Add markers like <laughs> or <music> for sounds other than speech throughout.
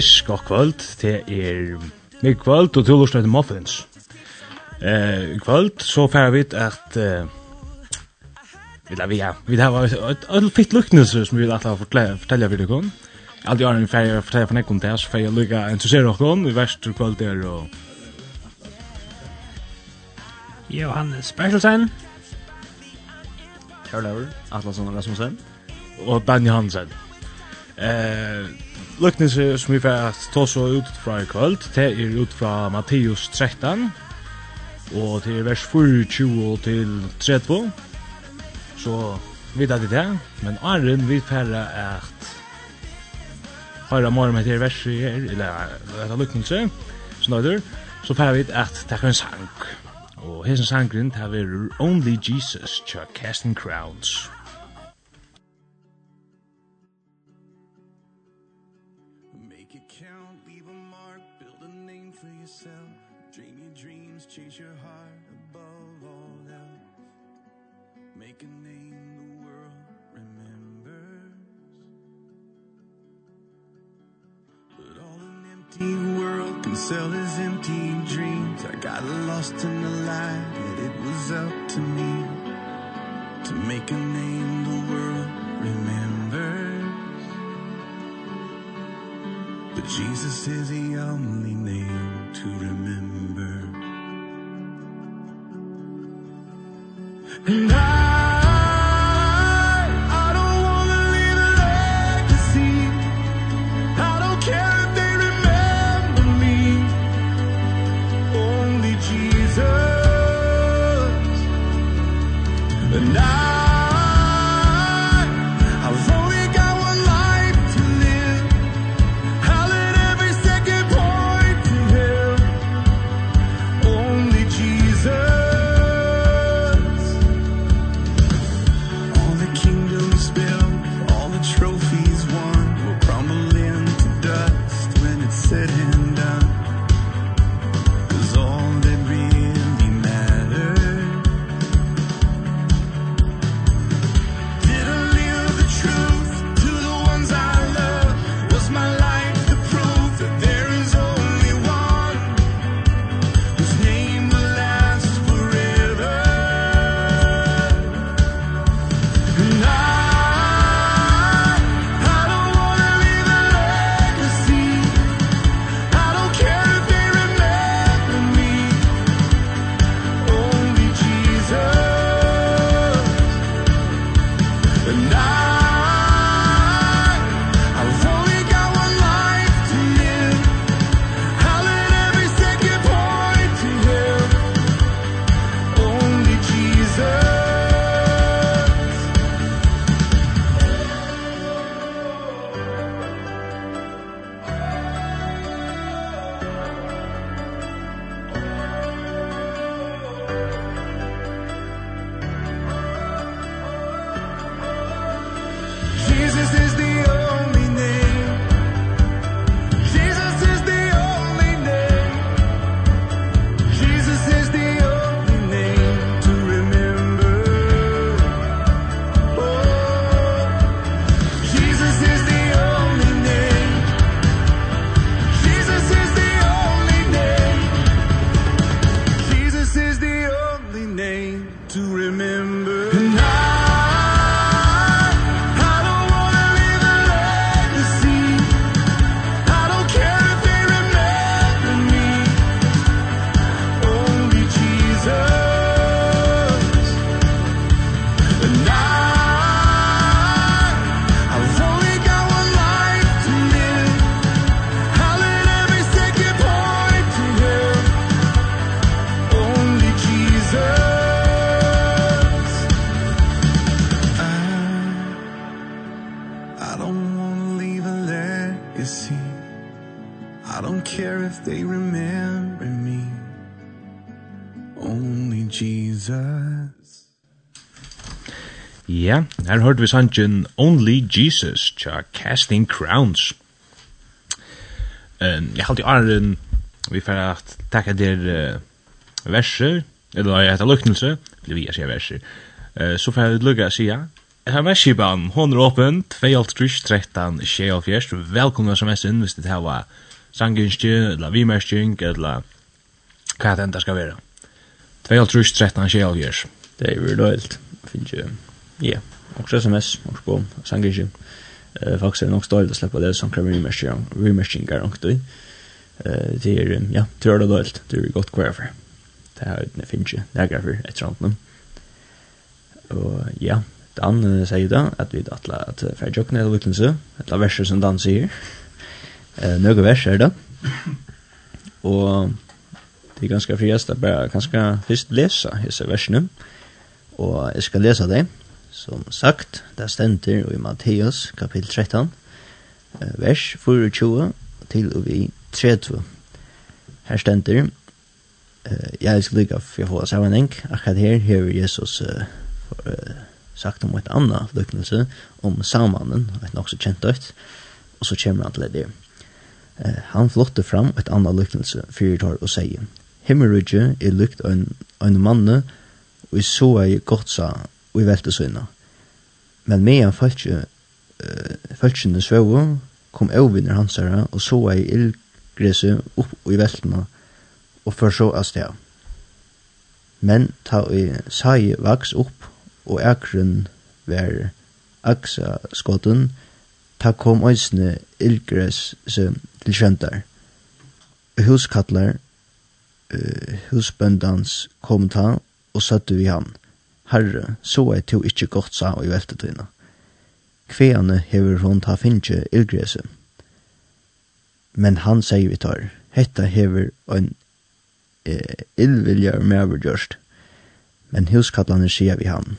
Yes, god kvöld. Det er mye kvöld, og du lort Muffins. Eh, kvöld, så færer vi at... Eh, Eller vi ja, vi har et et fitt luknelse som vi vil alltid fortelle for dere. Alt i åren færre jeg fortelle for nekken til, så færre jeg lykke interessere dere, i verst kvöld der. og... Johannes Bertelsen. Kjærlauer, Atlasson Rasmussen. Og Ben Hansen. Eh... Løknese som vi får ta så ut fra i kvöld, det er ut fra Matteus 13, og til vers 24 til 32. Så vet jeg det det, men Arren vil færre at høyre morgen med til vers her, eller etter løknese, som nøyder, så færre vi at det er en sang. Og hessen sangren, det er Only Jesus, Chuck Casting Crowns. empty world. Can sell his empty dreams. I got lost in the lie that it was up to me To make a name the world remembers. But Jesus is the only name to remember. And I Her hørte vi sangen Only Jesus tja Casting Crowns. Um, jeg halte i Arjen vi får at takka der uh, verser, eller jeg heter luknelse, eller vi sier verser, uh, så får jeg lukka sia. Her verskiban, hon er åpen, 2.13, 24, velkomna som inn hvis det her var sanginskje, eller vimerskjeng, eller hva det enda skal være. 2.13, 24. Det er jo løylt, finnes jo, ja. Yeah också sms och på sangisje eh faktiskt är det nog stolt att släppa det som kan remerkingar remerkingar och då eh det är ja tror det dolt det är gott kvar för det här det finns ju det går för ett sånt nu och ja Dan säger då att vi attla att för jokna det så att la verser som dan säger eh några verser då och det är ganska friast att bara ganska först läsa hessa versen och jag ska läsa det Som sagt, det stender i Matteus kapitel 13, vers 24 til og vi 30. Her stender, jeg skal lykke for å få sammenheng, akkurat her har Jesus sagt om et annet lykkelse, om samanen, et nok så kjent dødt, og så kommer han til det. Han flotte fram et annet lykkelse, fyrtår og sier, Himmelrydje er lykt av en manne, og i så er godt sa og i velte søgna. Men medan falskjene uh, svøvå kom øvinner herre, og så ei ildgrese opp i veltene, og før så av sted. Men ta i sai vaks opp og ekren ver aksa skotten, ta kom øysene ildgres til kjentar. Huskattler, uh, husbøndans kom ta og søtte vi han. Herre, så er to ikkje godt sa og i veltetøyna. Kveane hever hon ta finnje ildgrese. Men han sier vi tar, hetta hever en eh, illviljar mevergjørst. Men huskallane sier vi han,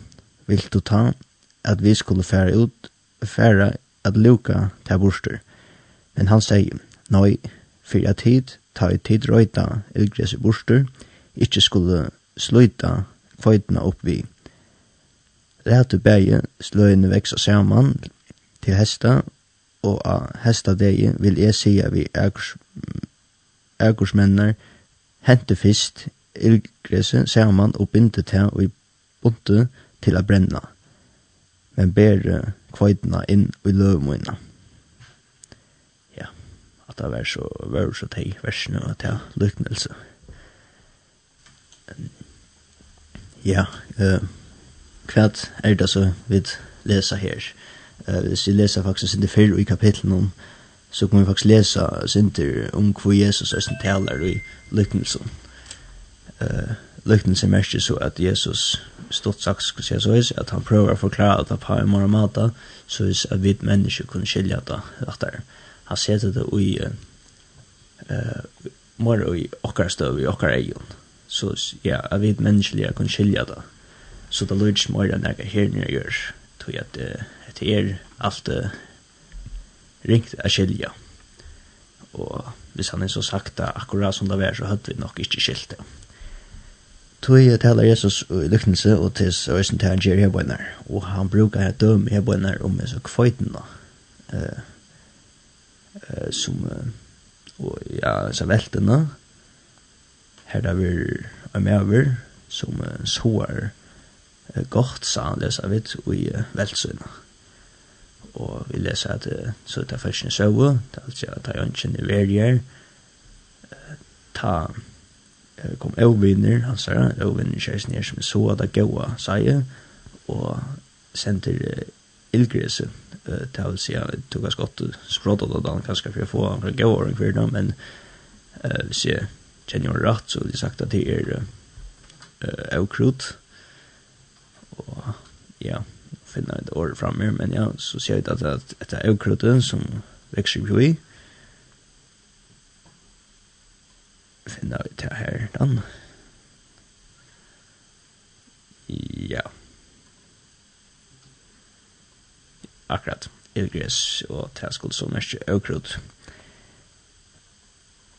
vil du ta at vi skulle fære ut, fære at luka ta borster. Men han sier, nei, for at tid, ta i tid røyta ildgrese borster, ikkje skulle sluta kvøytna upp vi rætu bægi sløyene veksa saman til hesta, og a hesta degi vil jeg sija vi ægursmennar hente fyrst ildgrese saman og binde til og i bunte til a brenna, men ber kvaidna inn i løvmoina. Ja, at det var så, var så teg versene og til lyknelse. Ja, eh, uh, Kvært er det så vi leser her. Uh, hvis vi leser faktisk sin fyrre i kapitlet om, så kan vi faktisk lesa sinter om hvor Jesus er som taler i lyknelsen. Uh, lyknelsen merker så at Jesus stort sagt skulle si så is, at han prøver å forklare at det på en morgenmata, så is at vi mennesker kunne skilja det rettere. Han setter det i uh, morgen i okkar støv, i okkar egen. Så ja, at vi mennesker kunne skilja det så det lyder som øyne jeg her når jeg gjør, tog at det er alt ringt å skilja. Og hvis han er så sagt det akkurat som det var, så hadde vi nok ikke skilt det. Tog jeg taler Jesus i lykkelse og til søysen til han gjør hebøyner, og han bruker et døm hebøyner om en så kvøyten uh, som, uh, og ja, så veltene, her da vi er med over, som såer godt sa han lesa vidt i uh, velsyna. Og vi lesa at så ta fyrstene søvå, ta altså at ta jansjen i verger, ta uh, kom euvinner, han sa det, euvinner kjæresten her som så at det gaua sier, og sender uh, ta vil si at tog hans godt språd at han kanskje for å få en fra gaua og kvirna, men hvis jeg kjenner rett, så har jeg sagt at det er uh, og ja finner et år framme men ja så ser jag at att det är okrutten som vekser jo i Finner vi til her, den ja akkurat Ilgres og Taskuld som er mest okrut.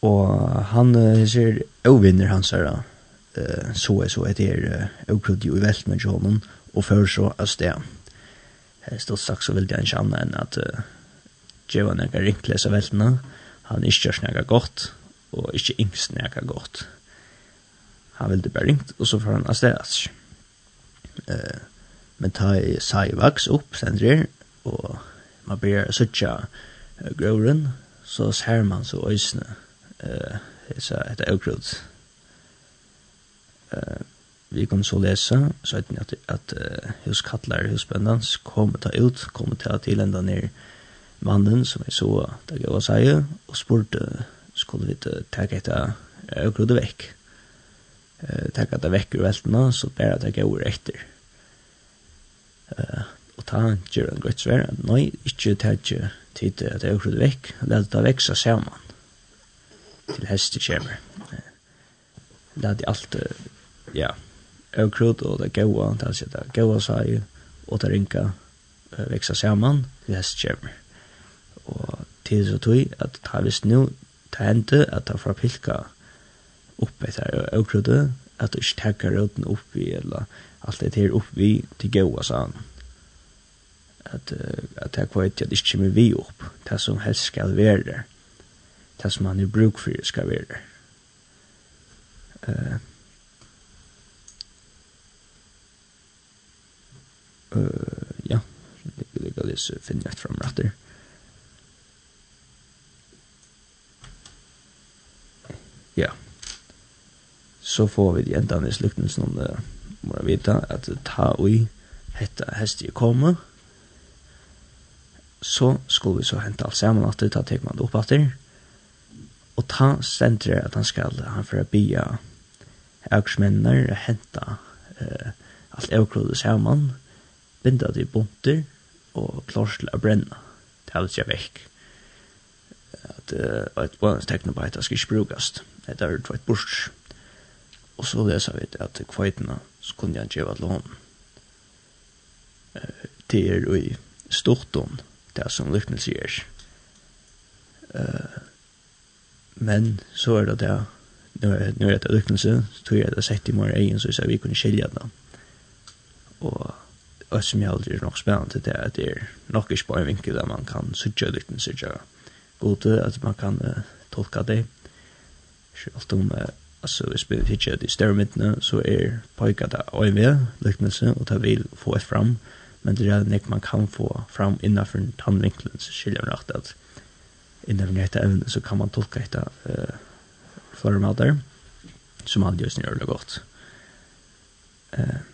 Og han ser ovinner hans her da eh, så er så er okrudde jo i velt med honom, og før så av sted. Stort sagt så vil jeg ikke annet enn at uh, Jevan er ikke av veltene, han ikke gjør snakka godt, og ikke yngst snakka godt. Han ville bare ringt, og så får han av sted. Eh, men ta i Saivaks opp, sender og man ber suttja uh, gråren, så ser man så øysene, eh, uh, så heter Aukrud, vi kan så lese, så vet at, at uh, huskattler, husbøndans, kommer ta ut, kommer ta til enda ned mannen som jeg så da jeg var si, og spurte, skulle vi ta etter økrode vekk. Uh, ta etter vekk ur veltene, så bare ta gav etter. Uh, og ta gjør en grøtt svær, nei, ikke ta ikke tid til at økrode vekk, la det ta vekk, så ser man til hestet kommer. La det alt uh, ja, og krut og det gaua, det er sitte gaua seg, og det ringa veksa saman til hest kjemmer. Og til så tog at det har vist nu, det hendte at det fra pilka opp etter og krutet, at det ikke takker opp i eller alt det her opp oppi til gaua seg. At, at det er kvart at det ikke kommer vi opp, det som helst skal være det, det som han er bruk for skal være det. Uh, Uh, ja, det vil jeg lese finne et frem. Ja. Så får vi de endene i slukten som uh, må jeg vite at ta ui hette hestet komme. Så skulle vi så hente alt sammen at det, ta tek man det opp etter. Og ta stendere at han skal, han får bia auksmennene hente uh, alt avkrodet sammen. Og binda det i bunter og klart til å brenne. Det er ikke vekk. At uh, et bonusteknobyte skal ikke brukes. Det er det et bors. Og så leser vi at kveitene så kunne jeg gjøre lån. Uh, det er jo i stortom, det som lykken sier. Uh, men så er det det nu är nu är det lyckelse tror jag det sett i morgon egen så så vi kunde skilja det. Och og som jeg aldri er nok spennende til at det er nok ikke bare en vinkel der man kan sutja liten sutja gode, at man kan uh, tolka det. Selv om, uh, altså hvis vi ikke er i større midtene, så er poika det øyne, liknelse, og det vil få et fram, men det er nek man kan få fram innenfor den vinkelen, så skiljer man rakt at innenfor dette evne, så kan man tolka dette uh, formater, som han gjør sin gjør det godt. Uh,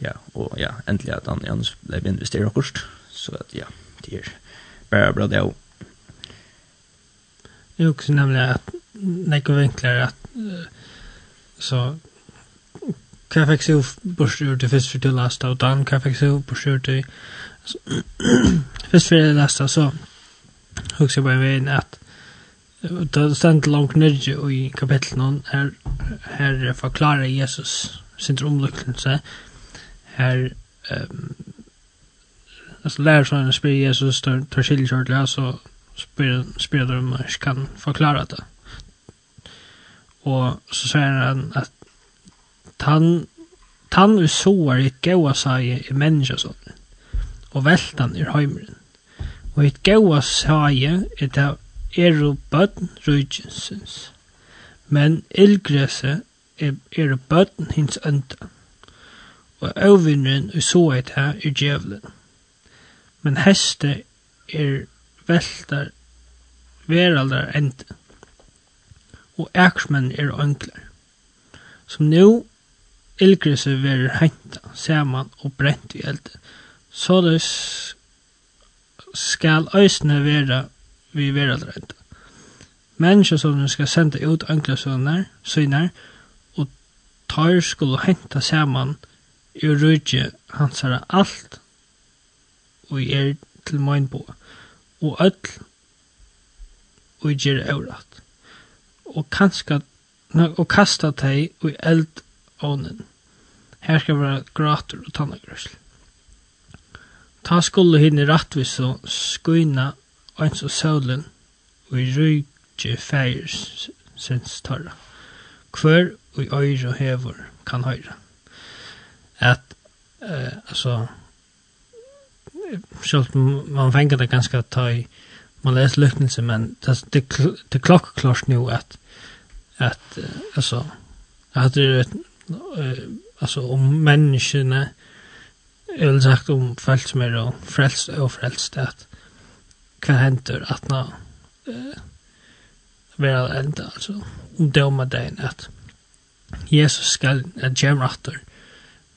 ja, og ja, endelig at han Janus ble investeret akkurat, så at ja, det er bare bra det også. Det er også nemlig at nekko vinkler at så hva fikk seg bort ur til først for til lasta og dan hva fikk seg bort ur til først <clears throat> for til lasta så hukk jeg bare veien at det stendt langt nyrje i kapitlet her, her forklarer Jesus sin omlykkelse her um, alltså sånn spyr Jesus tar, tar skilkjørt där så spyr, spyr de om man kan förklara det. Och så säger han att tann tann vi såar i gåa sig i människa sånt och veltan i heimren. Och i gåa sig er det er bøtten rujtjensens. Men ilgrese er, er bøtten hins øntan og øvvinneren i så eit her er djevelen. Men heste er veltar veraldar enda. og eksmenn er ønklar. Som nu ilgrese verer henta, saman og brent i elde. det skal øysene vera vi veraldar ende. Mennesker som skal senda ut ønklar sønner, synar, og tar skulle henta saman i rujtje hansara alt og er til møgnbåa og öll og gjer eurat og kanska og kasta tei og eld ånen her skal vera grater og tannagrøsl ta skulle hinne rattvis og skuina eins og sølen og i rujtje feir sinns tarra hver og i øyre hever kan høyra at eh alltså själv man fänger det ganska ta i man läser lycknelse men det det, det klockklart nu att att alltså att det ett alltså om människorna eller sagt om folk som är då frälst och frälst att vad händer att nå eh vara ända alltså om det om att Jesus skall att gemrattor eh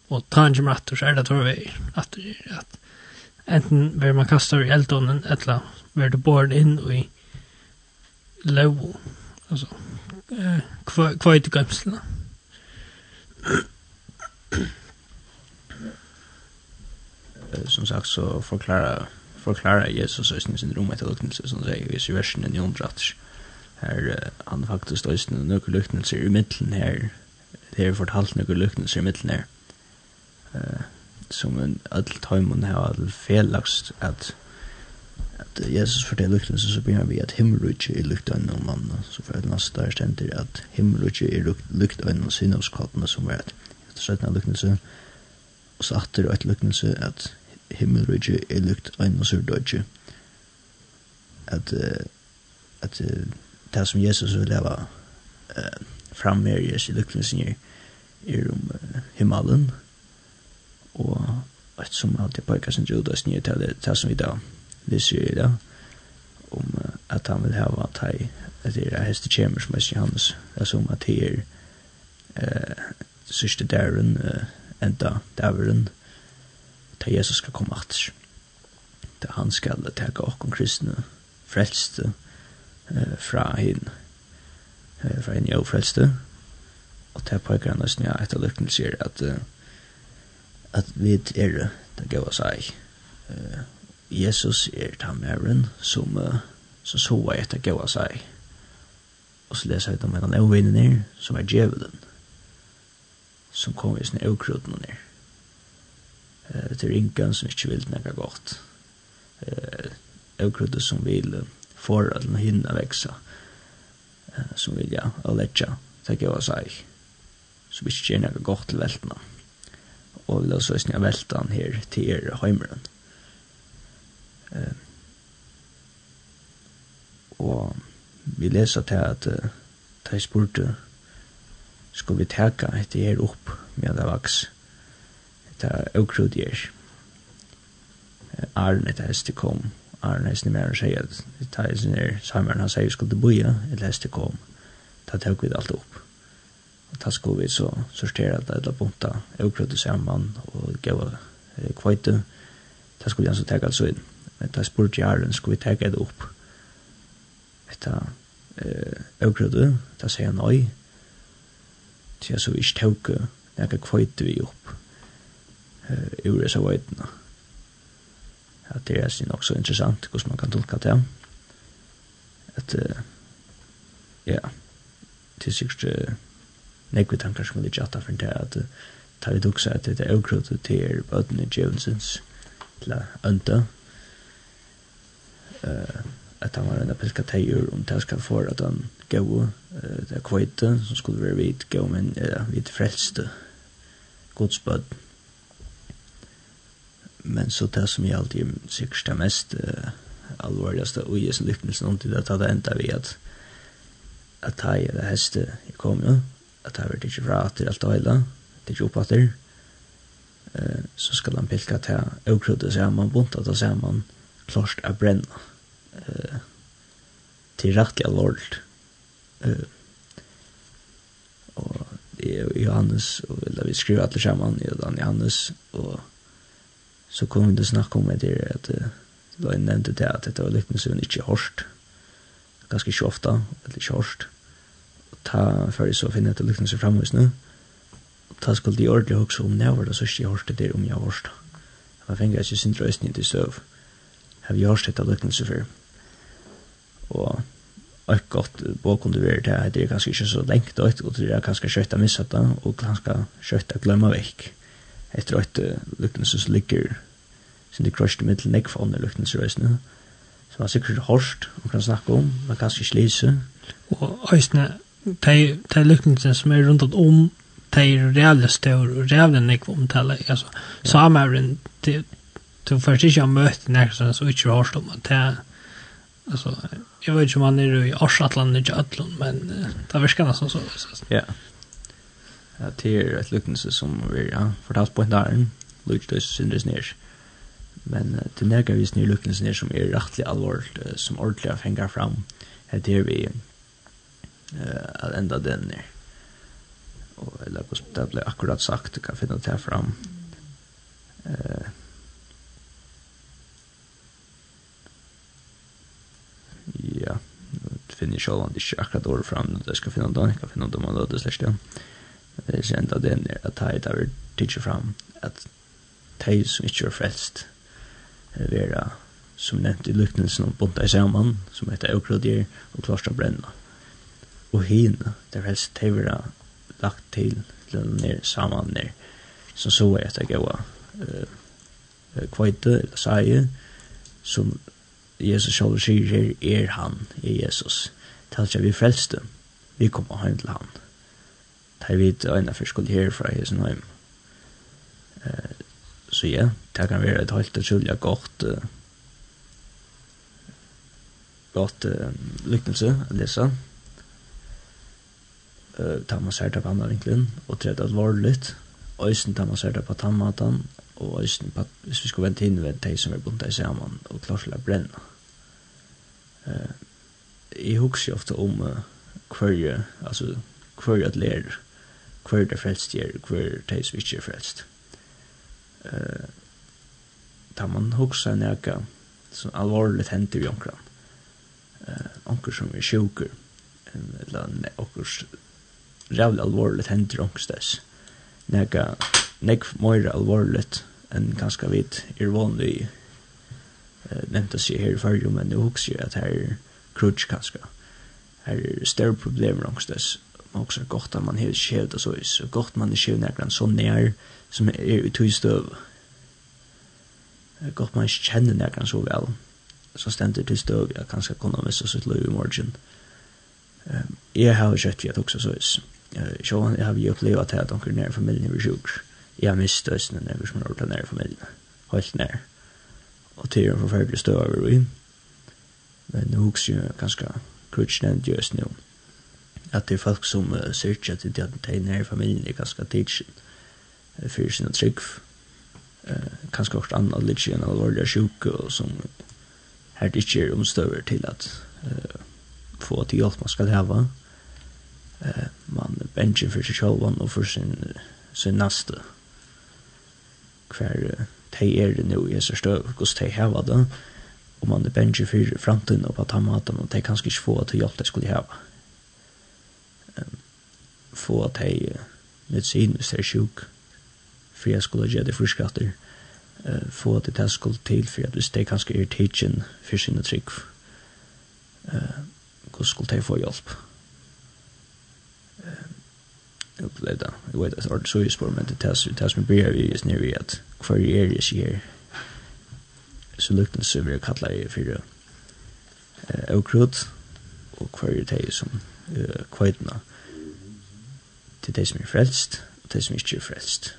og ta en kjemmer atter, så er det tror vi at at enten vil man kasta i eldånden, eller vil det born inn i lov, altså, eh, kvøyt i gømslene. Som sagt, så forklarer förklara Jesus i sin rum ett luktelse, som säger i versen i omdrats. Här han faktiskt ösnen några luknelser i mitten här. Det är fortalt några luknelser i mitten här eh som en öll tajmon har all felaks att att Jesus fortäller liknelsen så börjar vi att himmelrike är lukt av någon man så för att nästa där ständer att himmelrike är lukt av någon synavskapna som är att efter sjätte liknelsen och så åter ett liknelse at himmelrike er lukt av någon syrdöje at att det som Jesus vil leva eh fram Jesus i liknelsen er om himmelen og et som alltid pekar sin Judas nye til det, det som vi da lyser i det, om at han vil hava at hei, at det er heste kjemer som er hans, altså som at det er eh, sørste dæren, enda dæveren, til Jesus skal komme atter. Til han skal teka okkom kristne, frelste, eh, fra hinn, eh, fra hinn jo frelste, og til pekar han nesten ja, etter lykken sier at eh, at vi er det gav oss ei. Uh, Jesus er ta meren som uh, som så var etter gav oss ei. Og så leser jeg om en av vinnene som er djevelen som kom i sin eukruten ned. Uh, til ringan som ikke vil nekka godt. Uh, eukruten som vil uh, for at den hinna veksa uh, som vil ja, aletja, takk jeg var seg som ikke gjør nekka godt til veltene og vil også snu velta han her til er heimeren. Eh, og vi leser til at uh, de spurte skal vi teka etter her opp med det vaks? Etter åkrud her Arne etter heste kom. Arne heste mer og sier at etter heste nere samaren han sier skulle boja etter heste kom. Da tek vi det alt opp ta skulle vi så sortera det där bunta okrut samman och gå kvitte. Det skulle jag så ta alltså in. Men det spurte jag den skulle vi ta det upp. Detta eh okrut det säger nej. Så så vi tog några kvitte vi upp. Eh ur så vetna. Att det är sin också intressant hur man kan tolka det. Att ja. Det är sikkert nekve tankar som vi tjata for det at tar vi duksa at det er avkrotu til er bøtene djevensens til ønta uh, at han var en apelka teir om det skal få at han gau det er kveite som skulle være vid gau men vid frelste godsbød men så det som jeg alltid sikkert er mest uh, alvorligaste og jeg som lykkes noen til at det enda vi at at hei eller heste jeg kom jo at det har ikke fra at det er alt og det er ikke oppe etter, eh, så skal han pilka til avkrudde sammen, bunta til sammen, klart er brenna uh, til rettelig alvorlig. Eh, og det er Johannes, og da vi skriver alle sammen, jeg og Dan Johannes, og så kom vi til å snakke om det at det var en nevnte til at dette var lykkende som ikke hørst. Ganske ikke ofte, eller ikke hørst, hørt ta för så finna att lyssna sig framåt nu. Ta skulle de ordentligt också om när var det så shit jag det om jag hörst. Jag fänga sig sin tröst inte så. Har vi hört det lyssna sig för. Och ett gott bok kunde vara det det är kanske inte så längt och och det är kanske skött att missa det och kanske skött att glömma veck. Efter ett lycknelse så ligger sin det crushed mitt neck från det lycknelse nu. Så man säkert hårst och kan snacka om, man kanske slise. Og ösna de, de lykkningene som er rundt om, de er reelle større, og reelle nek om omtale, altså, sameren, de, du først ikke har møtt nærkene som ikke har hørt om, at det altså, jeg vet ikke om han er i Arsatland, ikke Øtlund, men uh, det virker nesten så. Ja. Ja, det er et lykkelse som vi har fortalt på en dag, lykkes synes ned. Men uh, det er nærkene vi snir lykkelse ned som er rettelig alvorlig, som ordentlig har fengt fram. Det er vi, eh att ända den ner. Och eller hur det blev akkurat sagt kan finna det här fram. Eh Ja, det finner jag själv ikke akkurat året fram. jeg skal finne det, jeg kan finne det om man løter släckt igen. Det er känt av den at jeg här är tidser fram. at de som ikke er frelst, er vera som nevnt i lyknelsen om bunta i saman, som heter Eukrodier, og Klarsta Brenna og hina, er helst tevra lagt til ner saman ner som så er etter gaua uh, kveite eller saie, som Jesus sjálf sier her er han er Jesus. Tals jeg vi frelste vi kommer heim til han Det er vi til øyne for skulle herfra fra Jesus heim. Uh, så ja det kan være et helt utrolig godt uh, godt uh, lykkelse å lese uh, ta man sær det på andre vinklen, og tredje alvorligt, øysen ta man sær det på tannmaten, og øysen på hvis vi skulle vente inn ved de som er bunta i sammen, og klart til å brenne. Uh, jeg husker ofte om uh, hver, altså hver at lærer, hver det frelst gjør, hver de som ikke er frelst. Uh, da man husker nækka, som alvorligt henter i omkring, Uh, onker som er sjuker, eller onker rævlig alvorligt hender ångstess. Nega, nek mer alvorligt enn kanskje vit er vanlig uh, nevnt å si her i fargen, men jeg husker at her er krutsk kanskje. Her er større problemer ångstess. Man husker godt at man har skjevd og så is, og godt man er skjevd nekran så nær som er i tog støv. Godt man ikke kjenner nekran så vel, så stender til støv, jeg kanskje kunne missa sitt liv i morgen. Um, jeg har kjøtt vi at også så is. Sean, jag har ju upplevt att de kunde nära familjen var sjuk. Jag miste östen när vi som har nära familjen. Helt nära. Och det är en förfärlig stöv över ruin. Men nu hugs ju ganska krutschnänd just nu. Att det är folk som uh, ser till det att de är nära familjen är ganska tidsen. För sina trygg. Uh, ganska också annat lite än allvarliga sjuka och som här det inte är omstöver till att uh, få till hjälp man ska leva. Mm eh, man bensin for seg sjálvan og for sin, sin naste hver de er det nå i hese støv hos de heva det og man er bensin for framtiden og på ta maten og de kanskje ikke få til hjelp de skulle heva um, få at de medicin hvis de er sjuk for jeg skulle gjøre det friskatter uh, få at de skulle til for at hvis de kanskje er tidsin for sine trygg uh, hvordan skulle de få hjelp upplevda. Jeg vet at det er så i spår, men det er det som blir vi just nere i at hver er jeg sier så lukten så blir jeg kattler i fyrir avkrut og hver er det som kveitna til det som er frelst og det som ikke er frelst.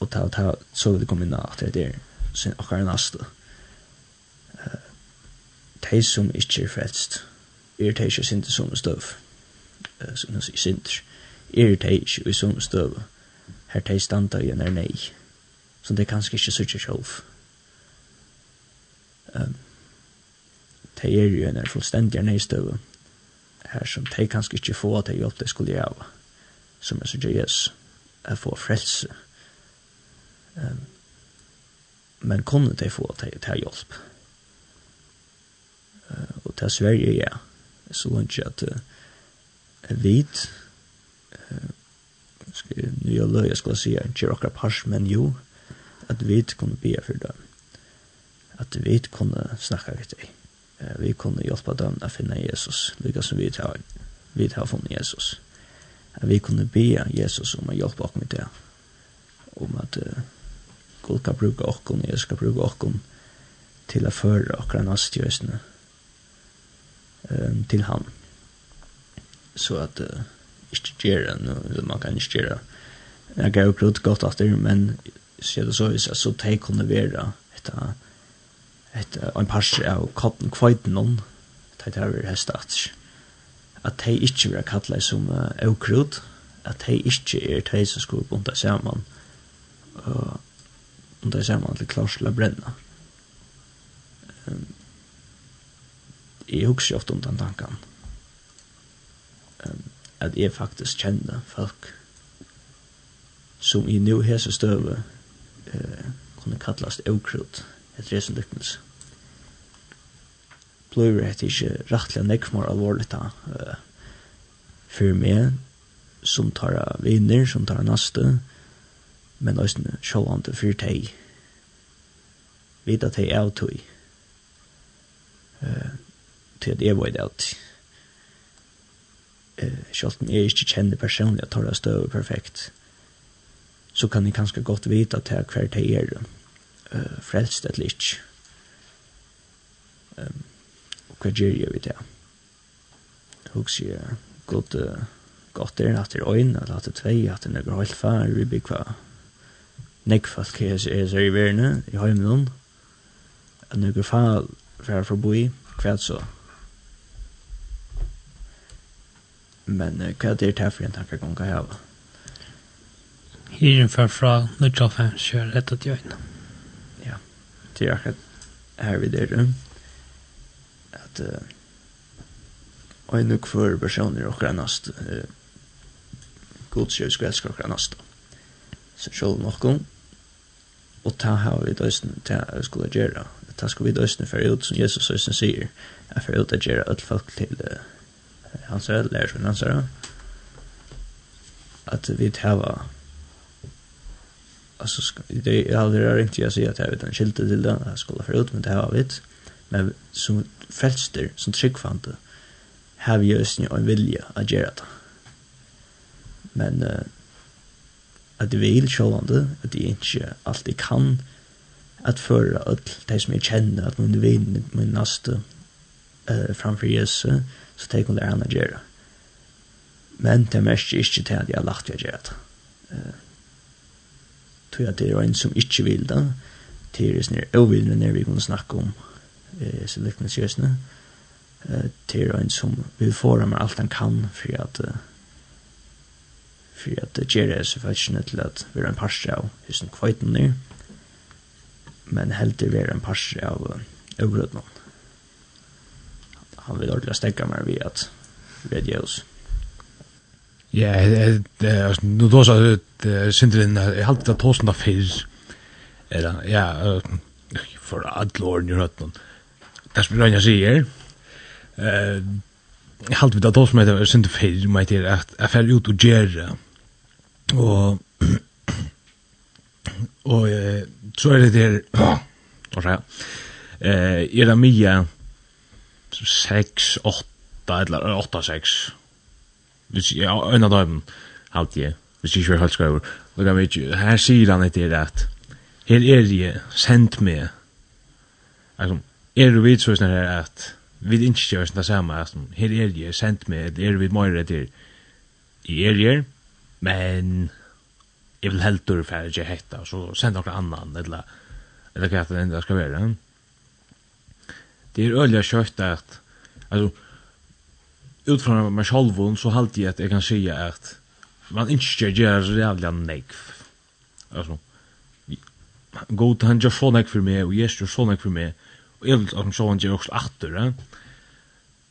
Og ta, ta, så vil det komme inn at det er sin akkar nasta. Uh, de som ikke er frelst er de ikke sinte som støv som man sier synder, er det ikke i som støv, her det standa igjen er nei, som det kanskje ikke sier selv. Um, det er jo en er fullstendig nei støv, her som det kanskje ikke få at det hjelp det skulle gjøre, som jeg sier Jesus, jeg få frelse. Um, men kunne de få til, til hjelp? Uh, og til Sverige, ja. Så langt at uh, vid nu jag löj jag skulle säga inte råkar pars men jo att vi kunde be för dem att vi kunde snacka vid dig vi kunde hjälpa dem att finna Jesus lika som vi tar vi tar från Jesus at vi kunne be Jesus om att hjälpa oss med det om att uh, Gud kan bruke oss og Jesus kan bruke oss till att føre oss nästjösna um, till han så at uh, inte göra nu man kan ikke gjøre det. Jeg jag går godt at det, men så er det så så så ta kunde vara et, ett en par av koppen kvitan det ta det här At att de inte vill kalla som uh, okrut at de ikke er de som skulle bunta samman uh, bunta sammen til samman til å brenne. um, jeg husker ofte om den tanken um, at jeg faktisk kjenner folk som i nu hese støve uh, kunne kallast eukrut etter hese lyknelse. Blir det ikke rettelig nekmar alvorlig da uh, for meg som tar av vinner, som tar av naste men også sjålande for teg vita teg av tog Uh, til at jeg var i det alltid selv om jeg ikke kjenner personlig at Torra støv perfekt, så kan jeg kanskje godt vite at jeg hver til er uh, frelst eller ikke. Um, og hva gjør jeg vidt det Hva sier jeg? Godt, uh, godt er at det er øyne, eller at det er tvei, at det er noe helt fær, vi blir hva nek folk er så i verden, i høymden, at noe fær fra forboi, hva så? Men uh, hva er det her for en tanke kan jeg ha? Hyren for fra Nordtoffer kjører rett og døgn. Ja, til akkurat her vi der rum. At uh, og nok for personer og grannast uh, godkjøs og grannast. Så sjål nokon. Og ta har vi døysen til jeg skulle gjøre. Ta skal vi døysen for ut som Jesus søysen sier. Jeg for ut å gjøre alt folk til uh, hans eller han hans att vi tar alltså det är aldrig riktigt jag säger att jag vet en skilt till den här skolan förut men det har vi men som fälster som tryckfante har vi just nu en vilja att göra det. Men uh, att det vill självande att det inte alltid kan att föra öll det som jag känner att min vinn min nästa uh, framför Jesus så det kunne han gjøre. Men det mest er ikke til at jeg har lagt til å gjøre det. Tror jeg det er en som ikke vil det. Det er sånn øvildende når vi kunne snakke om eh, så lykkende sjøsene, selektningsjøsene. Det er en som vil få dem alt han kan for at uh, for at det gjør det så faktisk til at vi er en parse av husen kvøyten nu, men heldig vi er en parse av øvrødene. Uh, han vil ordentlig stäcka meg ved at vid Jesus. Ja, nu då så att Sindrin, jeg halt det tosna fyr, Eller ja, for att Lord i hört någon. Det spelar ingen sig. Eh halt vi det tosna med synden fel med det jeg affär ut och göra. og og så er det där. <clears throat> hva, så här. Eh, era mia 6, 8, eller 8, 6. Hvis jeg, en av dem, halte jeg, hvis jeg ikke var helt skrever. Og jeg vet ikke, her sier han etter at, her er jeg sendt med, altså, er du vidt sånn her at, vi ikke gjør sånn det samme, altså, her er jeg sendt med, er du vidt mer etter, i er jeg, men, jeg vil helt dørfære ikke hekta, så send noen annan, eller, eller hva det enda skal være, ja det er öliga kött at altså utfra meg själv så halte jeg at jeg kan säga at man ikke gjør göra så jävla nekv. Alltså god han gör sån nekv för mig och gör sån nekv för mig och jag vill att så han gjør også atter Eh?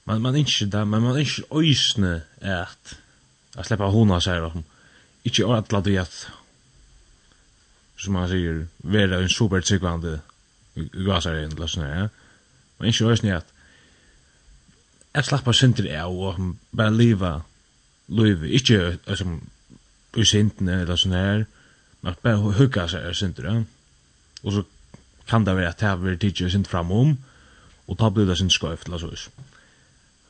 Man man ikke där men man ikke øysne at jeg slipper hona seg og ikke att ladda at som man sier vara en super supertryggande gasare eller sån här. Ja? Og ikke høysni at jeg slapper synder av og bare liva livet, ikke som i syndene eller sånn her, men bare hugga seg av synder, ja. Og så kan det være at det har tidsi synd fram om og da blir det synd skøyft eller sånn.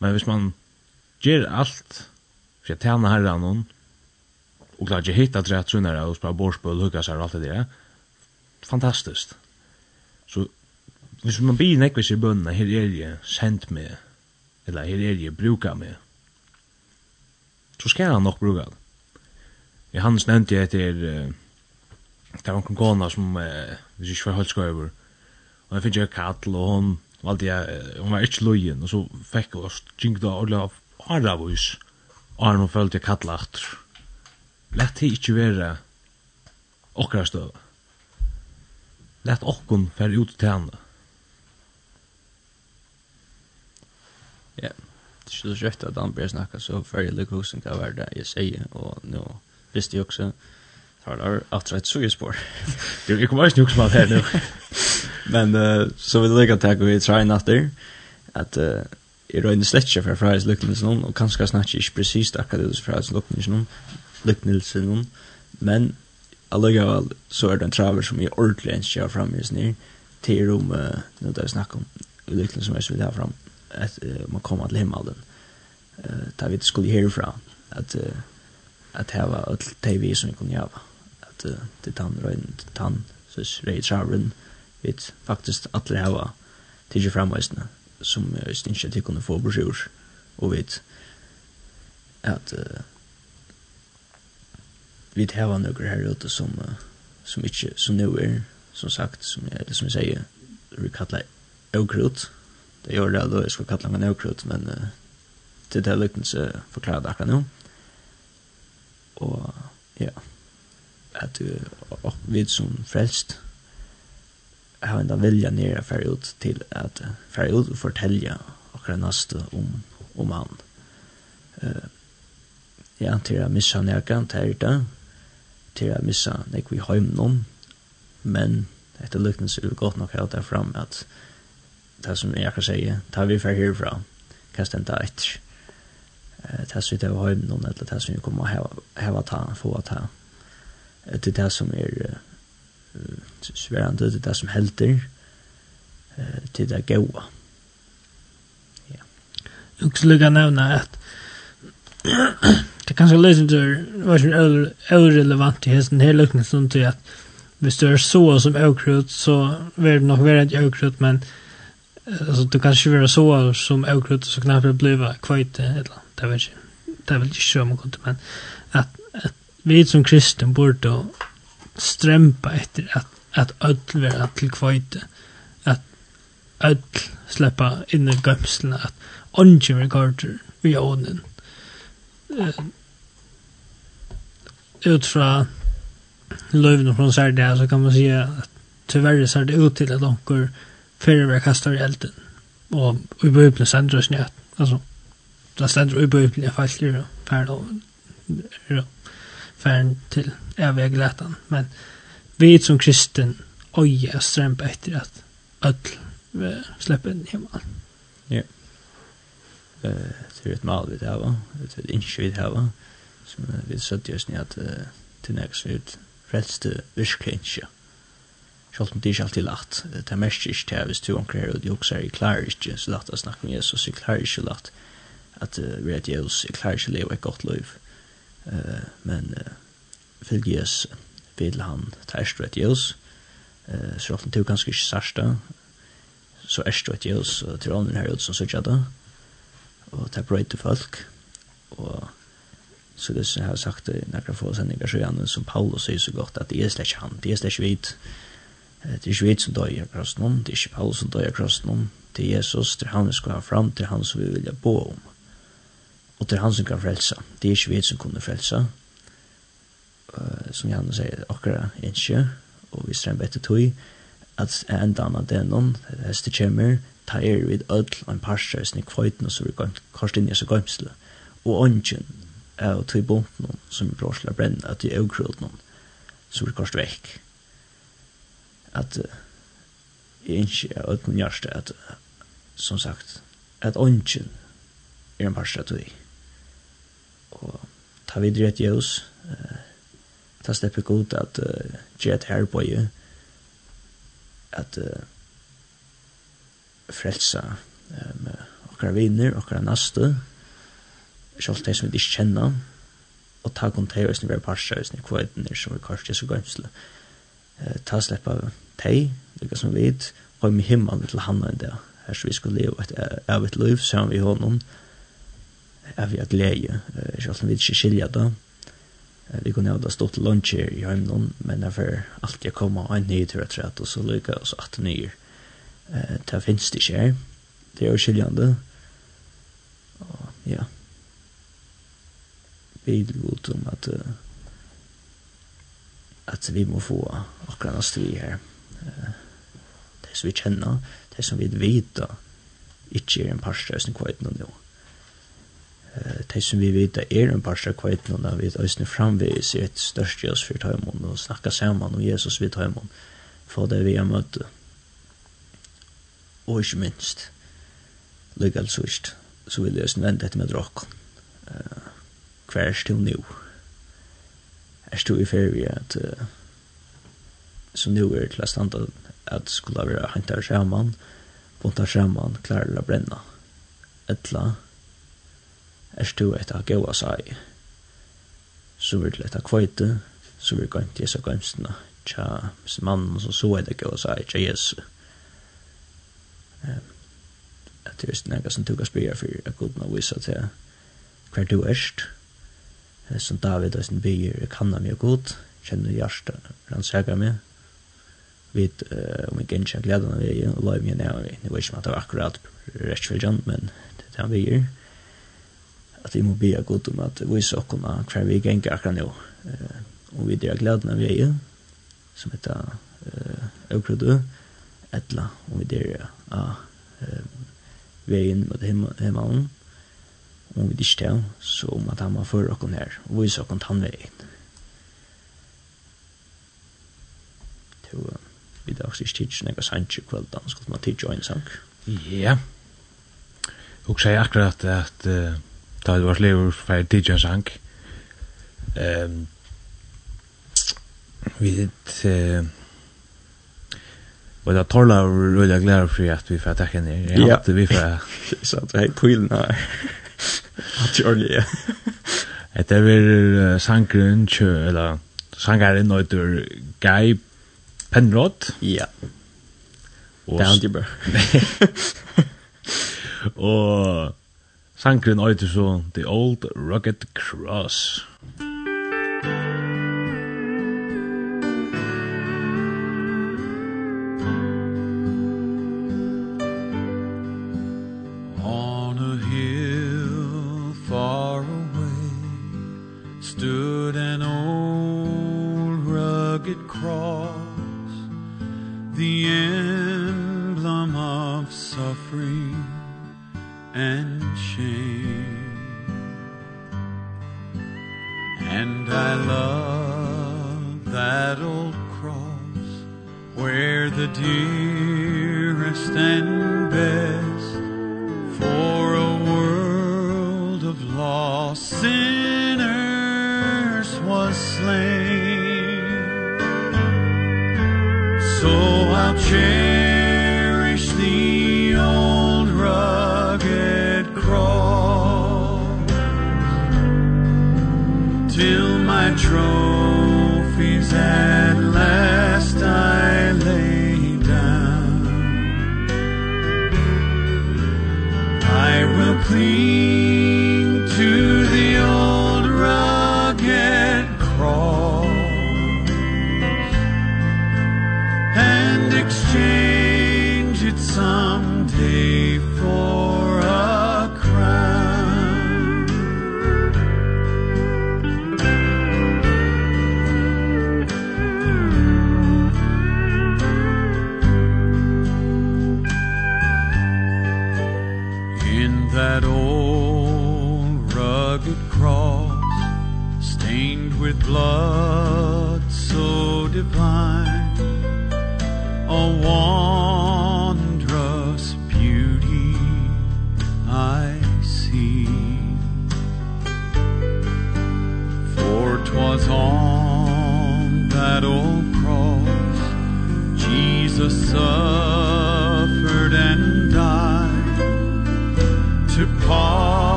Men hvis man gjør alt, for jeg tjener herran noen og klarer ikke hitta trett sunnere og spør borspøl, hugga seg og alt det der, fantastiskt. Så hvis man blir nekvis i bønna, her er jeg sendt med, eller her er jeg bruka med, så skal han nok bruka det. I hans nevnte jeg etter, uh, det var en kona som, uh, hvis ikke var høytskøyver, og jeg finner jeg kattel, og hun, valgte jeg, uh, hun var ikke løyen, og så fikk hun stringda ordentlig av haravois, og hun følte jeg kattel atter. Lett det ikke være okra støv. Lett okkon fer ut til henne. Ja. Det skulle skjøtt att han börjar snacka så færre Leverkusen kan vara det jag säger och nu visste jag också har det att rätt så ju spår. <laughs> Det kommer inte nog smalt här nu. Men uh, så vill jag lägga tag och vi try not there. Att uh, i röjning släcker för Frajs Luknilsen och kanske snacka inte precis det akademisk för Frajs Luknilsen Luknilsen men allega så är det en traver som är ordentligt ens jag fram just nu till rum uh, nu där vi snackar om Luknilsen som jag vill ha fram att man kommer till himmelen. Eh där vi skulle härifrån att att ha all TV som vi kunde ha att det tan runt tan så Ray Charren vet faktiskt alla ha till framväsna som just inte att kunde få brosjur och vet att vi har några här ute som som inte som nu är som sagt som jag som jag säger vi kallar ogrut det gjør det, og jeg skal kalle meg nøkrut, men uh, til det lykkens uh, forklarer det akkurat nå. Og ja, at du, og vi som frelst, har enda vilja nere å fære ut til at fære ut og fortelle akkurat neste om, om han. Uh, ja, til å missa nærkan, til det, til å missa nek vi heimnom, men etter lykkens er det godt nok her fram at det som jeg kan si, tar vi fra herfra, kan stenda etter. Det som vi tar høyden noen, eller det som vi kommer å heva ta, få ta. Det er det som <clears throat> er sværende, det er det som helter, det er det gode. Ja. Jeg kan lukke nevne at det kanskje løsninger var ikke irrelevant i hesten her lukken, sånn til at hvis du er så som økrut, så vil det nok være et økrut, men det alltså du kanske vill så som ökrut så knappt det blev kvite eller det vet jag det vill inte köra mot men att, att vi som kristen borde strempa efter att att öll vara till kvite att öll släppa in i gömslen att ongen regarder vi ånen uh, ut från löven från Sardea så kan man si at tyverre ser det ut till att de fyrir vi kastar i elden. Og vi börjar öppna sandrösen igen. Alltså, det ständer vi börjar öppna falskar och färden och färden till eviga. Men vi som kristen oja och strämpa efter att öll släpper i hemma. Ja. Eh, det är ett mal vi det här va? Det är ett inskjö vi det här va? Som vi satt just ni att till nästa ut frälste virkelig. Selv om det ikke alltid lagt. Det er mest ikke til hvis du omkring og du også er klar ikke så lagt å snakke med Jesus, jeg klarer ikke lagt at uh, vi er til Jesus, jeg klarer ikke leve et godt liv. Men uh, fylg Jesus vil han ta erst rett Jesus, uh, så ofte du kanskje ikke sørste, så erst rett Jesus til ånden her ut som sørger det, og ta brøyt folk, og så det som jeg har sagt i noen få sendinger så gjerne som Paulus sier så godt at det er slett ikke han, det er slett ikke vidt, Det er ikke vi som døg av krossen om, det er ikke Paulus som døg av krossen om, det er Jesus, det er han vi skal ha fram, det er han som vi vilja bo om. Og det er han som kan frelsa, det er ikke vi som kunne frelsa. Uh, som Janne sier, akkurat ikke, og vi stremmer etter tog, at enda annan det noen, det heste kommer, ta er vid ødel og en parstreisning kvøyten og så vi kors inn i så gømsle. Og ånden er å tog bunt noen som vi bråsler brenne, at det er ukrød noen, så vi kors vekk at jeg ikke er ut min hjerte at som sagt at ånden er en parst at og ta videre et jøs ta steppet god at uh, et her på jo at uh, frelsa um, okkara viner, okkara naste sjálft þeir som vi ikke kjenner og ta kontakt hvis og snivere parst og snivere kvøyden som vi kanskje er så gønsle ta släppa tei, lika som vid, och med himmelen till han en dag. Här så vi skulle leva ett evigt liv, så vi honom. Är vi glädje, så som vi inte skilja det. Vi kunde ha stått lunch här i hemmen, men därför alltid jag kom en ny tur att rätt och så lycka oss att ny. Det finns det inte här. Det är skiljande. Ja. Vi vill gå om att at vi må få akkurat oss vi her. Det som vi kjenner, det som vi vet ikke er en parstrøsning kvart nå nå. Det som vi vet er en parstrøsning kvart nå da vi øsne framvis i et størst i oss for tøymon og snakka sammen om Jesus vid tøymon for det vi har møtt. Og ikke minst, lykke alt sørst, så vil jeg øsne vente etter med drakk. Hver er stil nå er stod i ferie at uh, som nu er til å standa at skulle være hentar skjermann, bunta skjermann, klarer å brenna. Etla er stod etter å gå av seg, så vil det etter kvøyte, så vil det gant Jesu gømstene. tja mannen som så etter gå av seg, tja Jesu. At det er noe som tog a spyrir for at Gud må vise til hver du erst, som David og sin byer kanna meg god, kjenner hjertet, rannsaker meg, vet om jeg ikke kjenner gleden av veien, og løy meg ned, jeg vet ikke om det var akkurat rettfølgjan, men det er han byer, at vi må be god om at vi så kunne hver vi ganger akkurat nå, og vi drar gleden av veien, som heter uh, Økrødø, etla, og vi drar av veien mot himmelen, om vi ikke det, så om at han var for okken her, og vise okken tannveien. Så vi da også ikke tidsen jeg var kveld, da skulle man tidsen en sang. Ja. Og sier akkurat at uh, da det var lever for tidsen en sang, um, vi vet, uh, Og da tåla og rulla glæra fri at vi får takka nir. Ja. At vi får... Så at vi er pulna her. <laughs> At Jorli, ja. <laughs> Det er sangren, eller sangaren nøyder Guy Penrod. Ja. Det er han, bra. <laughs> Og sangren nøyder så The Old Rugged Cross. Ja. divine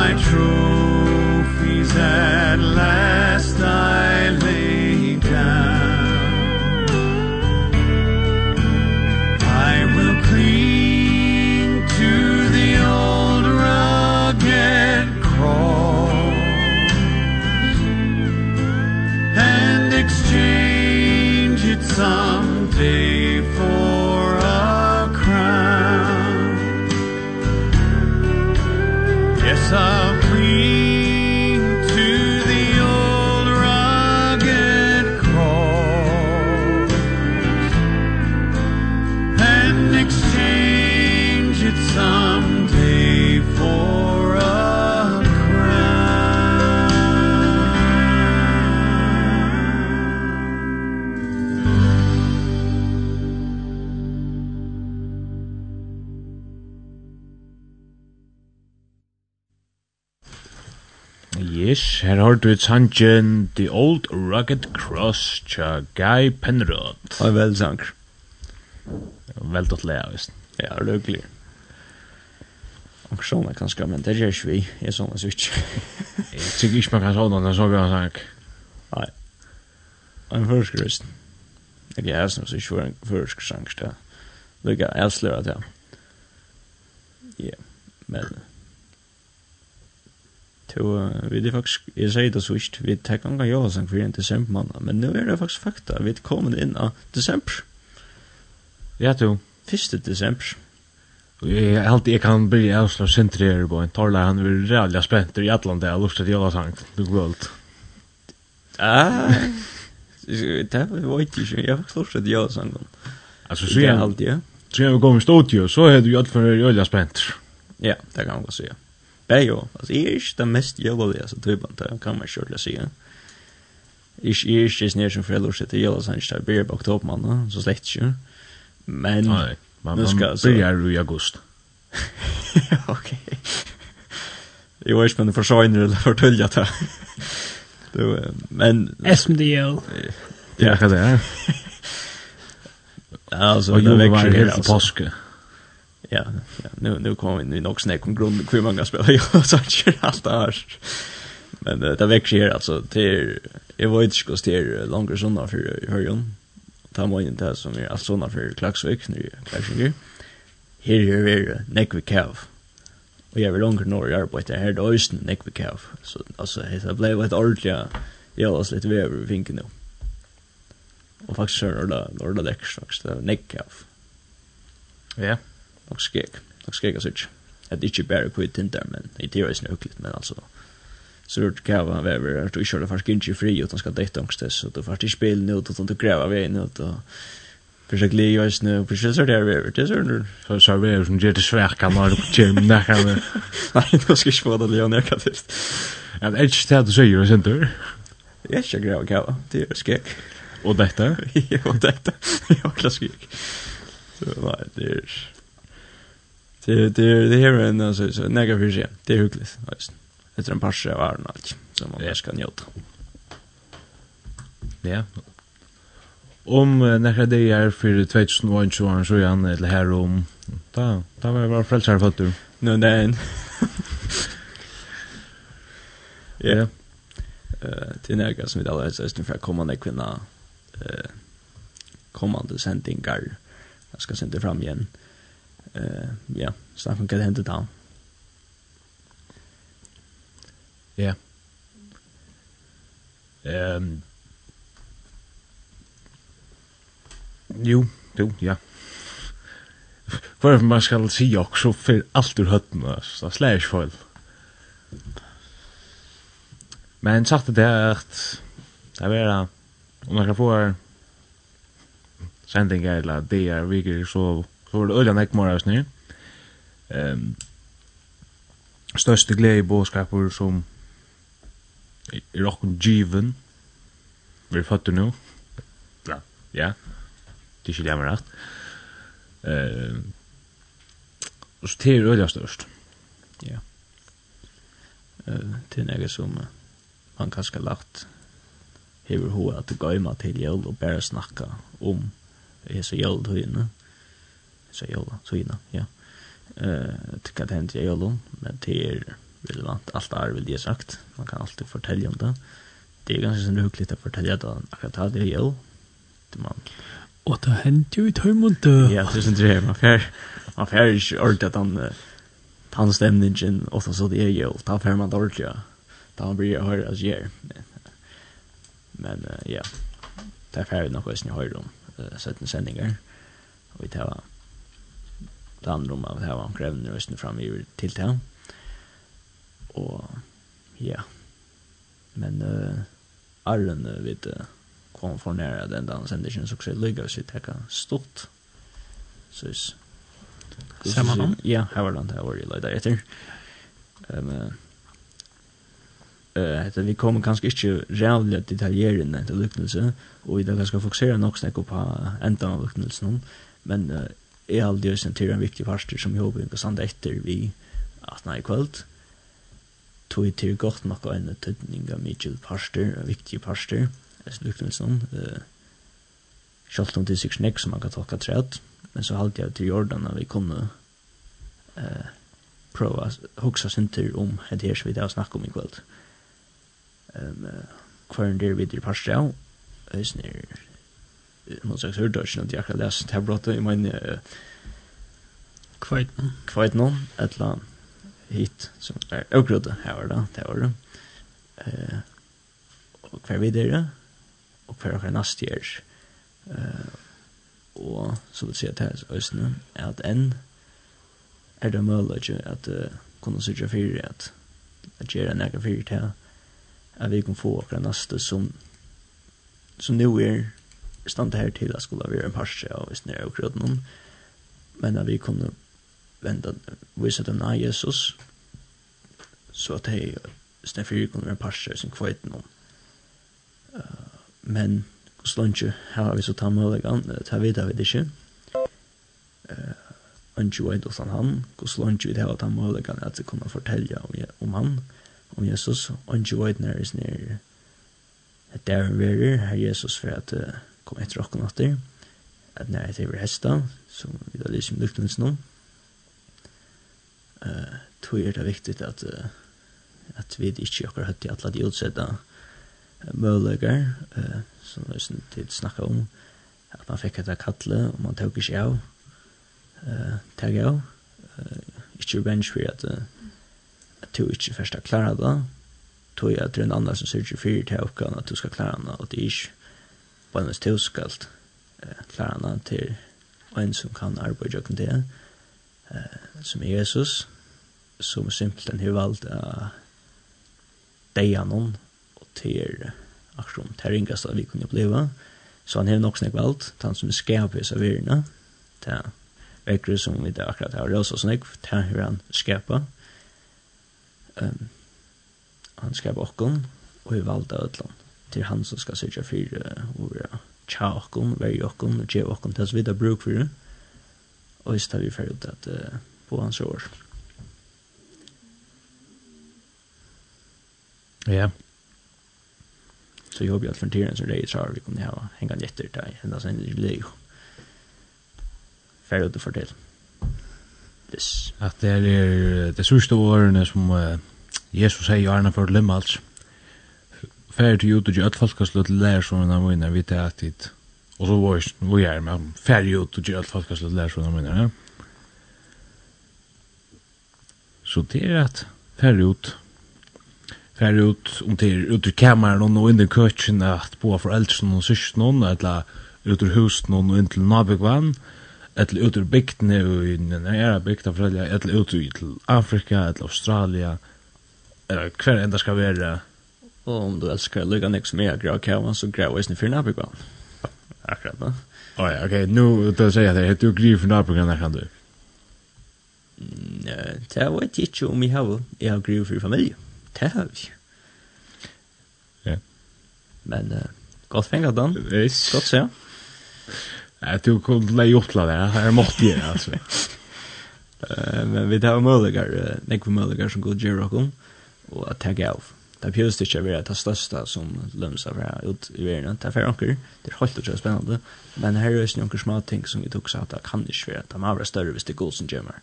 my true hørt vi sangen The Old Rugged Cross tja Guy Penrod. Og vel sang. Veldig til lea, visst. Ja, røglig. Og sånn er kanskje, men det gjør ikke vi. Jeg sånne så ikke. <laughs> Jeg tykker ikke man kan sånn, det er så bra sang. Nei. En førsker, visst. Jeg er sånn, så ikke for en førsker sang, det er. Ikke, jeg slår at jeg. Ja, men... Så vi det faktisk, jeg sier det så ist vi tar kan jag sen för inte december man men nå er det faktisk fakta vi kommer inn av desember. Ja du, 1. Jeg er alltid, jeg kan bli avslå centrerad på en torla han er reallig spent i Atlanta och lust att göra sang, Du gult. Ah. Det var inte så jag faktiskt lust att göra sånt. Alltså så er är alltid, ja. Så jag går i studio så er du ju att för reallig spent. Ja, det kan man godt säga bäjo. Alltså är inte den mest jolliga så typen där kan man själv säga. Ich ich ist nicht schon für Lust der Jolas an Stadt Bier på Oktober man så släkt ju. <laughs> <laughs> Men Nej, man ska så i augusti. Okej. Jag vet inte för så eller fortälja det. <laughs> Du men SMDL. Ja, kan det. Alltså, jag växer här på påsken ja, ja, nu, nu kommer vi nog snäck om grund hur många spelar jag <laughs> så kör allt det här. Men det växer här alltså till jag var inte skulle till längre såna för hörjon. Ta mig inte det som är alltså såna för Klaxvik nu kanske. Här är vi näck vi kav. Och jag vill långt norr jag på det här då östen näck vi kav. Så alltså det blev ett ordentligt jag var lite vi över vinkeln nu. Och faktiskt så är det då det läcker faktiskt neck kav. Ja. Yeah nok skrek, nok skrek oss ikke. At ikke bare kvitt tinter, men i tida er snøkligt, men altså, så rör det kava vever. Att du kör fast inte fri utan ska dejta ångst så du fast i spel nu utan du gräva vägen ut och försöka ligga i snö och försöka så där vever. Det är så så så vever som ger det svär kan man på gym där kan vi nej då ska jag spela Leon jag kan det er ikke det du sier, sen du? Jag ska gräva kava. Det är skräck och detta <laughs> och detta <laughs> jag skek. så nej det är det det det här är en så så näga för sig. Det är hyggligt. Alltså. är en pass av Arnold som man yeah. ska njuta. Ja. Om uh, det är för 2021 så är han eller här om. Ta ta var var frälsar för du. Nej nej. Ja. Eh till näga som vi alla är så för kommande kvinna eh kommande sändningar. Jag ska sända fram igen. Eh eh ja, Staffan kan hända down. Ja. Ehm Jo, jo, ja. För man ska se också för alt ur høttene, så slash fall. Men sagt det er at det er är om man kan få sändningar eller det er vilket så Så var det øyla nekk mora nu. Um, største glede i båskapur som er okkun given. Vi er fattu nu. Ja, ja. Det skilja meg rett. Um, så det er øyla størst. Ja. Uh, det er nekk som man kanskje lagt hever hoa at gøyma til jøl og bare snakka om hese jøl tøyene. Ja så jolla så ina ja. Eh tycker det händer jolla men det är relevant. Allt är väl det sagt. Man kan alltid fortälja om det. Det är ganska så hyggligt att fortälja det akkurat det är det man. Och det händer ju i tömund ja det är inte det man fär man fär är ordentligt att han han stämningen och så det är jolla ta fär man ordentligt ja. Ta blir hör as ger men ja. Det är färdigt nog att ni hör om sätten sändningar. Och vi tar det andre om at det var omkring røstene og frem i til det. Og ja, men uh, Arlen uh, vet uh, kom for nære den dagen sender ikke en suksess lykke hvis vi tenker stort. Så hvis... Ser man navn? Ja, her var det her var det løyda etter. Um, uh, eh uh, vi kommer kanskje ikke rævlig detaljerende til lyknelse, og vi da kanskje fokusere nok snakk på enda av lyknelsen, men uh, er aldri just en till en viktig parster som jobber och sånt etter vi at nei kvöld tog til godt nok en tydning av Mitchell parster en viktig pastor så lyckades som eh Sjalt om det sig snäck som man kan tolka trätt. Men så halte jeg til Jordan at vi kunde eh, prova huxa sinter om det her som vi da snackar om i kvöld Um, Kvarn där vid det parstra. Ösner man sagt hur då inte jag kan läsa det här brottet. I min kvart nu kvart nu ett land hit som är okruttet här var det det var det. Eh och kvar vidare och kvar kan nästa år eh och så vill säga att här ösnen är att en är det möjligt att kunna söka för att att göra några för det här. Att vi kan få åkra nästa som som nu är stand her til at skulle være en parse av hvis nere og noen men at vi kunne vente vise dem av Jesus så at hei Stefyr kunne være en parse som kveit noen uh, men slunge har vi så ta muligan ta vidare vi det ikke. eh anju vet utan han gå slunge vid har ta muligan att det kommer fortälja om om han om Jesus. Anju vet när is near at en är her Jesus for at uh, kom etter okken atter, at når jeg vi hesta, som vi da lyser med luktens nå. Uh, tog er det viktig at, uh, at vi ikke akkurat høtt i alle de utsetta uh, møleger, uh, som vi tid snakka om, at man fikk etter kattle, og man tog ikke av, uh, tog av, uh, ikke revenge for at, uh, at du ikke først har klaret det, tog jeg til en annen som sørger fyrir til oppgaven at du skal klare henne, og det er ikke Buenos Teuskalt klarna til en som kan arbeide jokken det, som er Jesus, som simpelthen har valgt av deia noen, og til akkurat terringast at vi kunne oppleva, så han har nok snakk valgt, han som er skapet seg virna, til vekkere som vi da akkurat har røst og snakk, til har han skapet, um, han skapet okken, og vi valgte av utlån til han som skal sørge for uh, å tja okkon, veri okkon, og tje okkon, til vi videre bruk for det. Og så tar vi ferdig ut at uh, på hans år. Ja. Så jeg håper at for tiden som det er så vi kunne ha hengen etter deg, enda sen i leo. Fer ut og fortell. Yes. At det er det sørste årene som uh, Jesus sier i Arne for Limmals. Mm färd ut och gjort folkaslut lär som när vi när vi tar att och så var vi er med färd ut och gjort folkaslut lär som när Ja. så det er at färd ut färd ut om till ut ur kammaren og inn i köken att på föräldrarna och syskonen eller ut ur huset någon och in till nabokvann eller ut ur bygdene og inn i den nære bygda foreldre, eller ut til Afrika, eller Australia, eller hver enda skal være Og om du elsker lykka nek som jeg grav kavan, så grav eisen fyrir nabikvann. Akkurat da. Oi, ok, nu da sier jeg det, heter du griv for nabikvann kan du? Nei, det var ikke ikke om jeg har, jeg har griv for familie. Det har vi. Ja. Men, uh, godt fengat den. Yes. Godt se. Nei, du kom til å gjotla det, her måtte jeg, altså. <laughs> Men vi tar møllegar, nekve møllegar som går gjerra og at tagga av det pjøst ikke å være det største som lømser fra ut i verden. Det er for anker, det er helt utrolig spennende, men her er det noen små ting som vi tok seg at det kan ikke være, det må være større hvis det er god som kommer.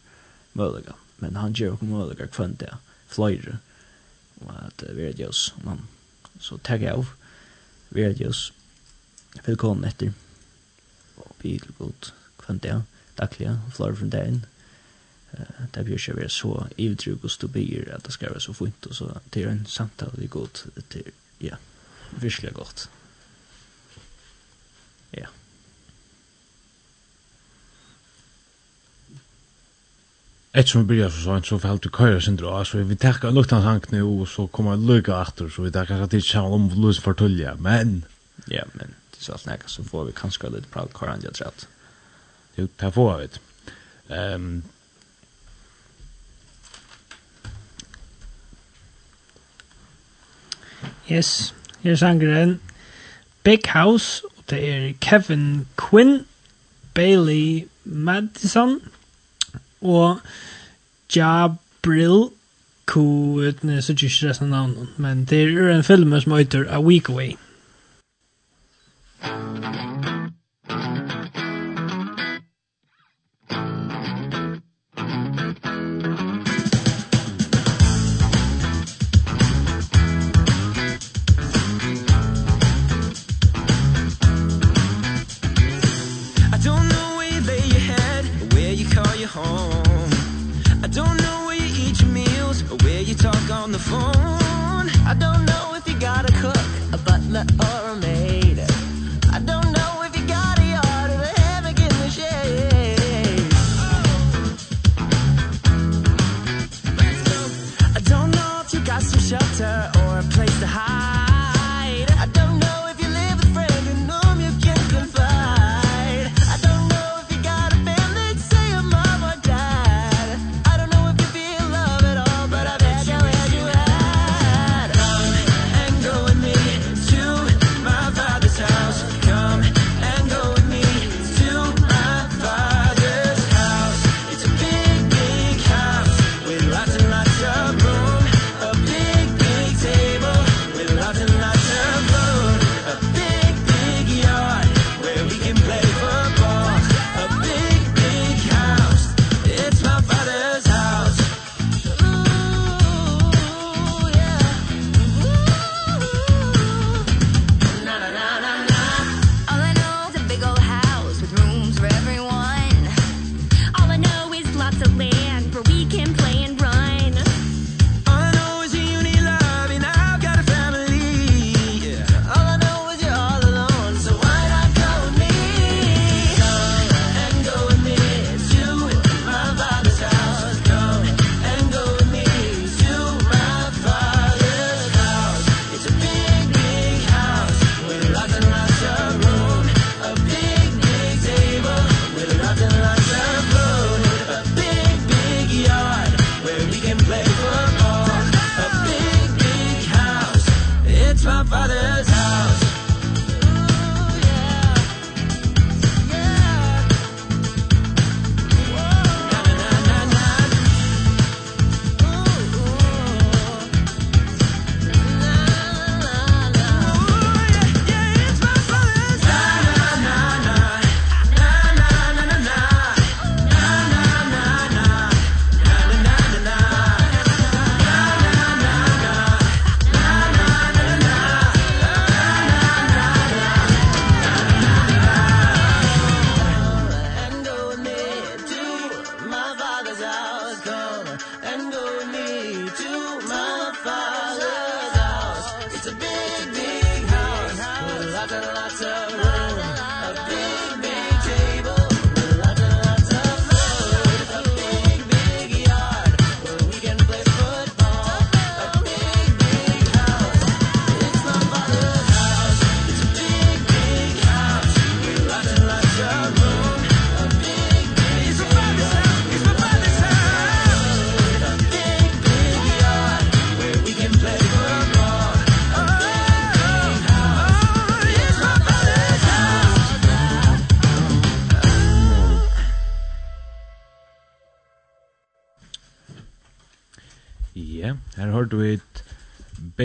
Mølige. Men han gjør ikke mølige kvendt det, fløyre, og at vi er det oss. Man. så takk jeg av, vi er det oss, velkommen etter, og vi er det god kvendt det, daglige, fløyre fra dagen, det blir ikke være så ivdrug og stubier at det skal være så fint og så det er en samtale vi går til, ja, virkelig godt ja Ett vi börjar så sånt så får du sen då så vi takkar luktanshank nu, och så kommer lukka efter så vi tar kanske till chans om lust för tulja men... Ja, men det er så alt nekka, så får vi kanske litt prat køyra andja trett. Jo, det får vi. Ehm Yes, her er sangeren Big House, og det er Kevin Quinn, Bailey Madison, og Jabril Ku, ne, så ikke resten av navnet, men det er en film som heter A Week Away. Thank.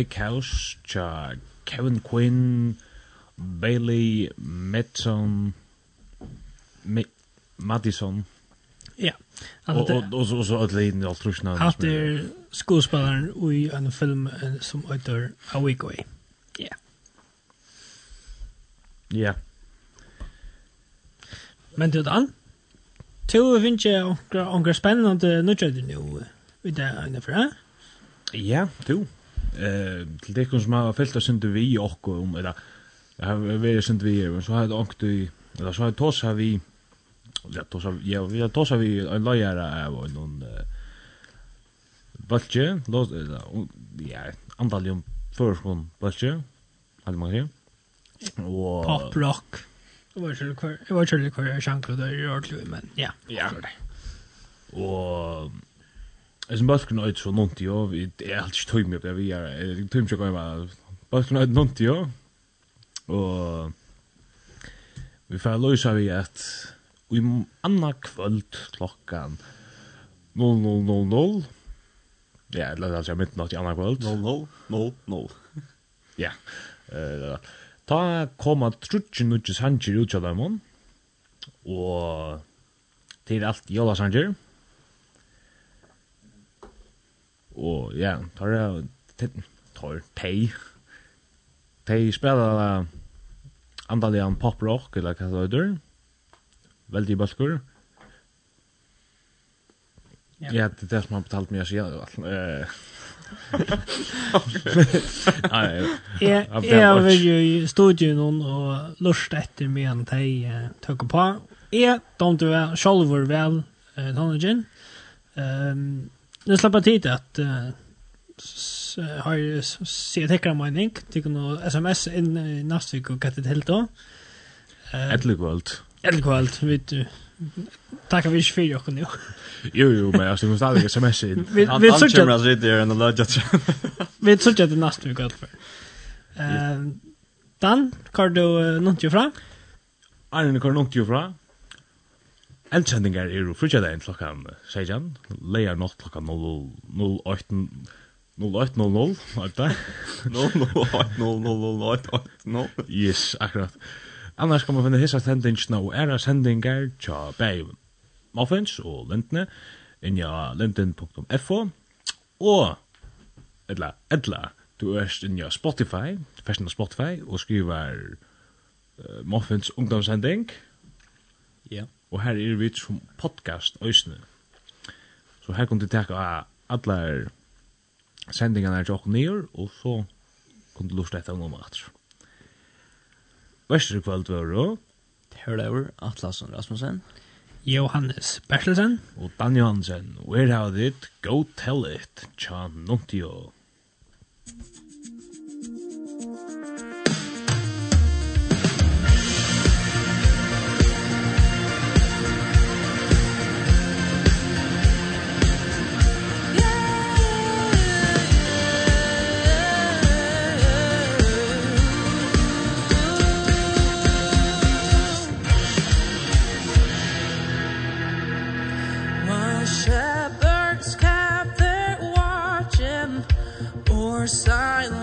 Bakehouse tja Kevin Quinn, Bailey Madison, Ma Madison. Ja. og, og, så så att leden allt tror snart. Att det skådespelaren i en film som heter A Week Away. Ja. Ja. Men det an? Tu finns ju några spennende nyheter nu. Vi där inne för. Ja, du eh til det som har fyllt oss inte vi och om eller jag har varit sunt vi men så har det ångt i eller så har tos har vi ja tos ja vi tos har vi en lojara av någon ja andalium förskon bulge hade man ju og pop rock Det var ikke kvar, det var kjærlig kvar, jeg kjærlig kvar, jeg men ja. Ja. Og Alltså balken är så nånt jag er är ikke stöj med det vi är tömt jag kommer balken är nånt jag Og... vi får lösa vi at... i anna kvöld klockan 00.00 Ja, eller det er midnatt i anna kvöld. No, no, no, no. Ja. Ta koma trutsi nutsi sanger ut av dem, og til alt jólasanger, Og ja, tar det tar tei. Tei spelar andalian poprock eller hva det er. Veldig balkur. Ja, det er det som har betalt meg å si. Jeg var jo i studien og lust etter med en teg tøkker på. Jeg domte selv var vel tannegjen. Um, Det slapp av tid at uh, har sett häckra mening. Det noe sms inn i nästa vecka och kattet helt då. Eller kvalt, vet du. Tackar vi ikke för dere nå. <laughs> Jo, jo, men jeg synes måste aldrig sms inn. Vi söker att <laughs> det är en lödjat. Vi söker att det nästa vecka allt för. Dan, hva har du nått jo fra? Arne, kan du nånt jo fra? Eldsendingar er jo frutjadegin klokkan 16, leia nått klokkan 08.00, 08.00, oita. 08.00, Yes, akkurat. Annars kan man finne hissa sendingsna og era sendingar tja bæg Muffins og Lindne, inja linden.fo, og, edla, edla du erst inja Spotify, festen av Spotify, og skriver uh, Muffins ungdomssending. Ja. Yeah og her er vi som podcast øysene. Så her kunne du teka av alle sendingene her til åkken nyer, og så kunne du lort etter noen mat. Vestre kvöld var det Terlaur Atlasson Rasmussen. Johannes Bertelsen. Og Dan Johansen. Where how it? go tell it? Tja, nontio. your silence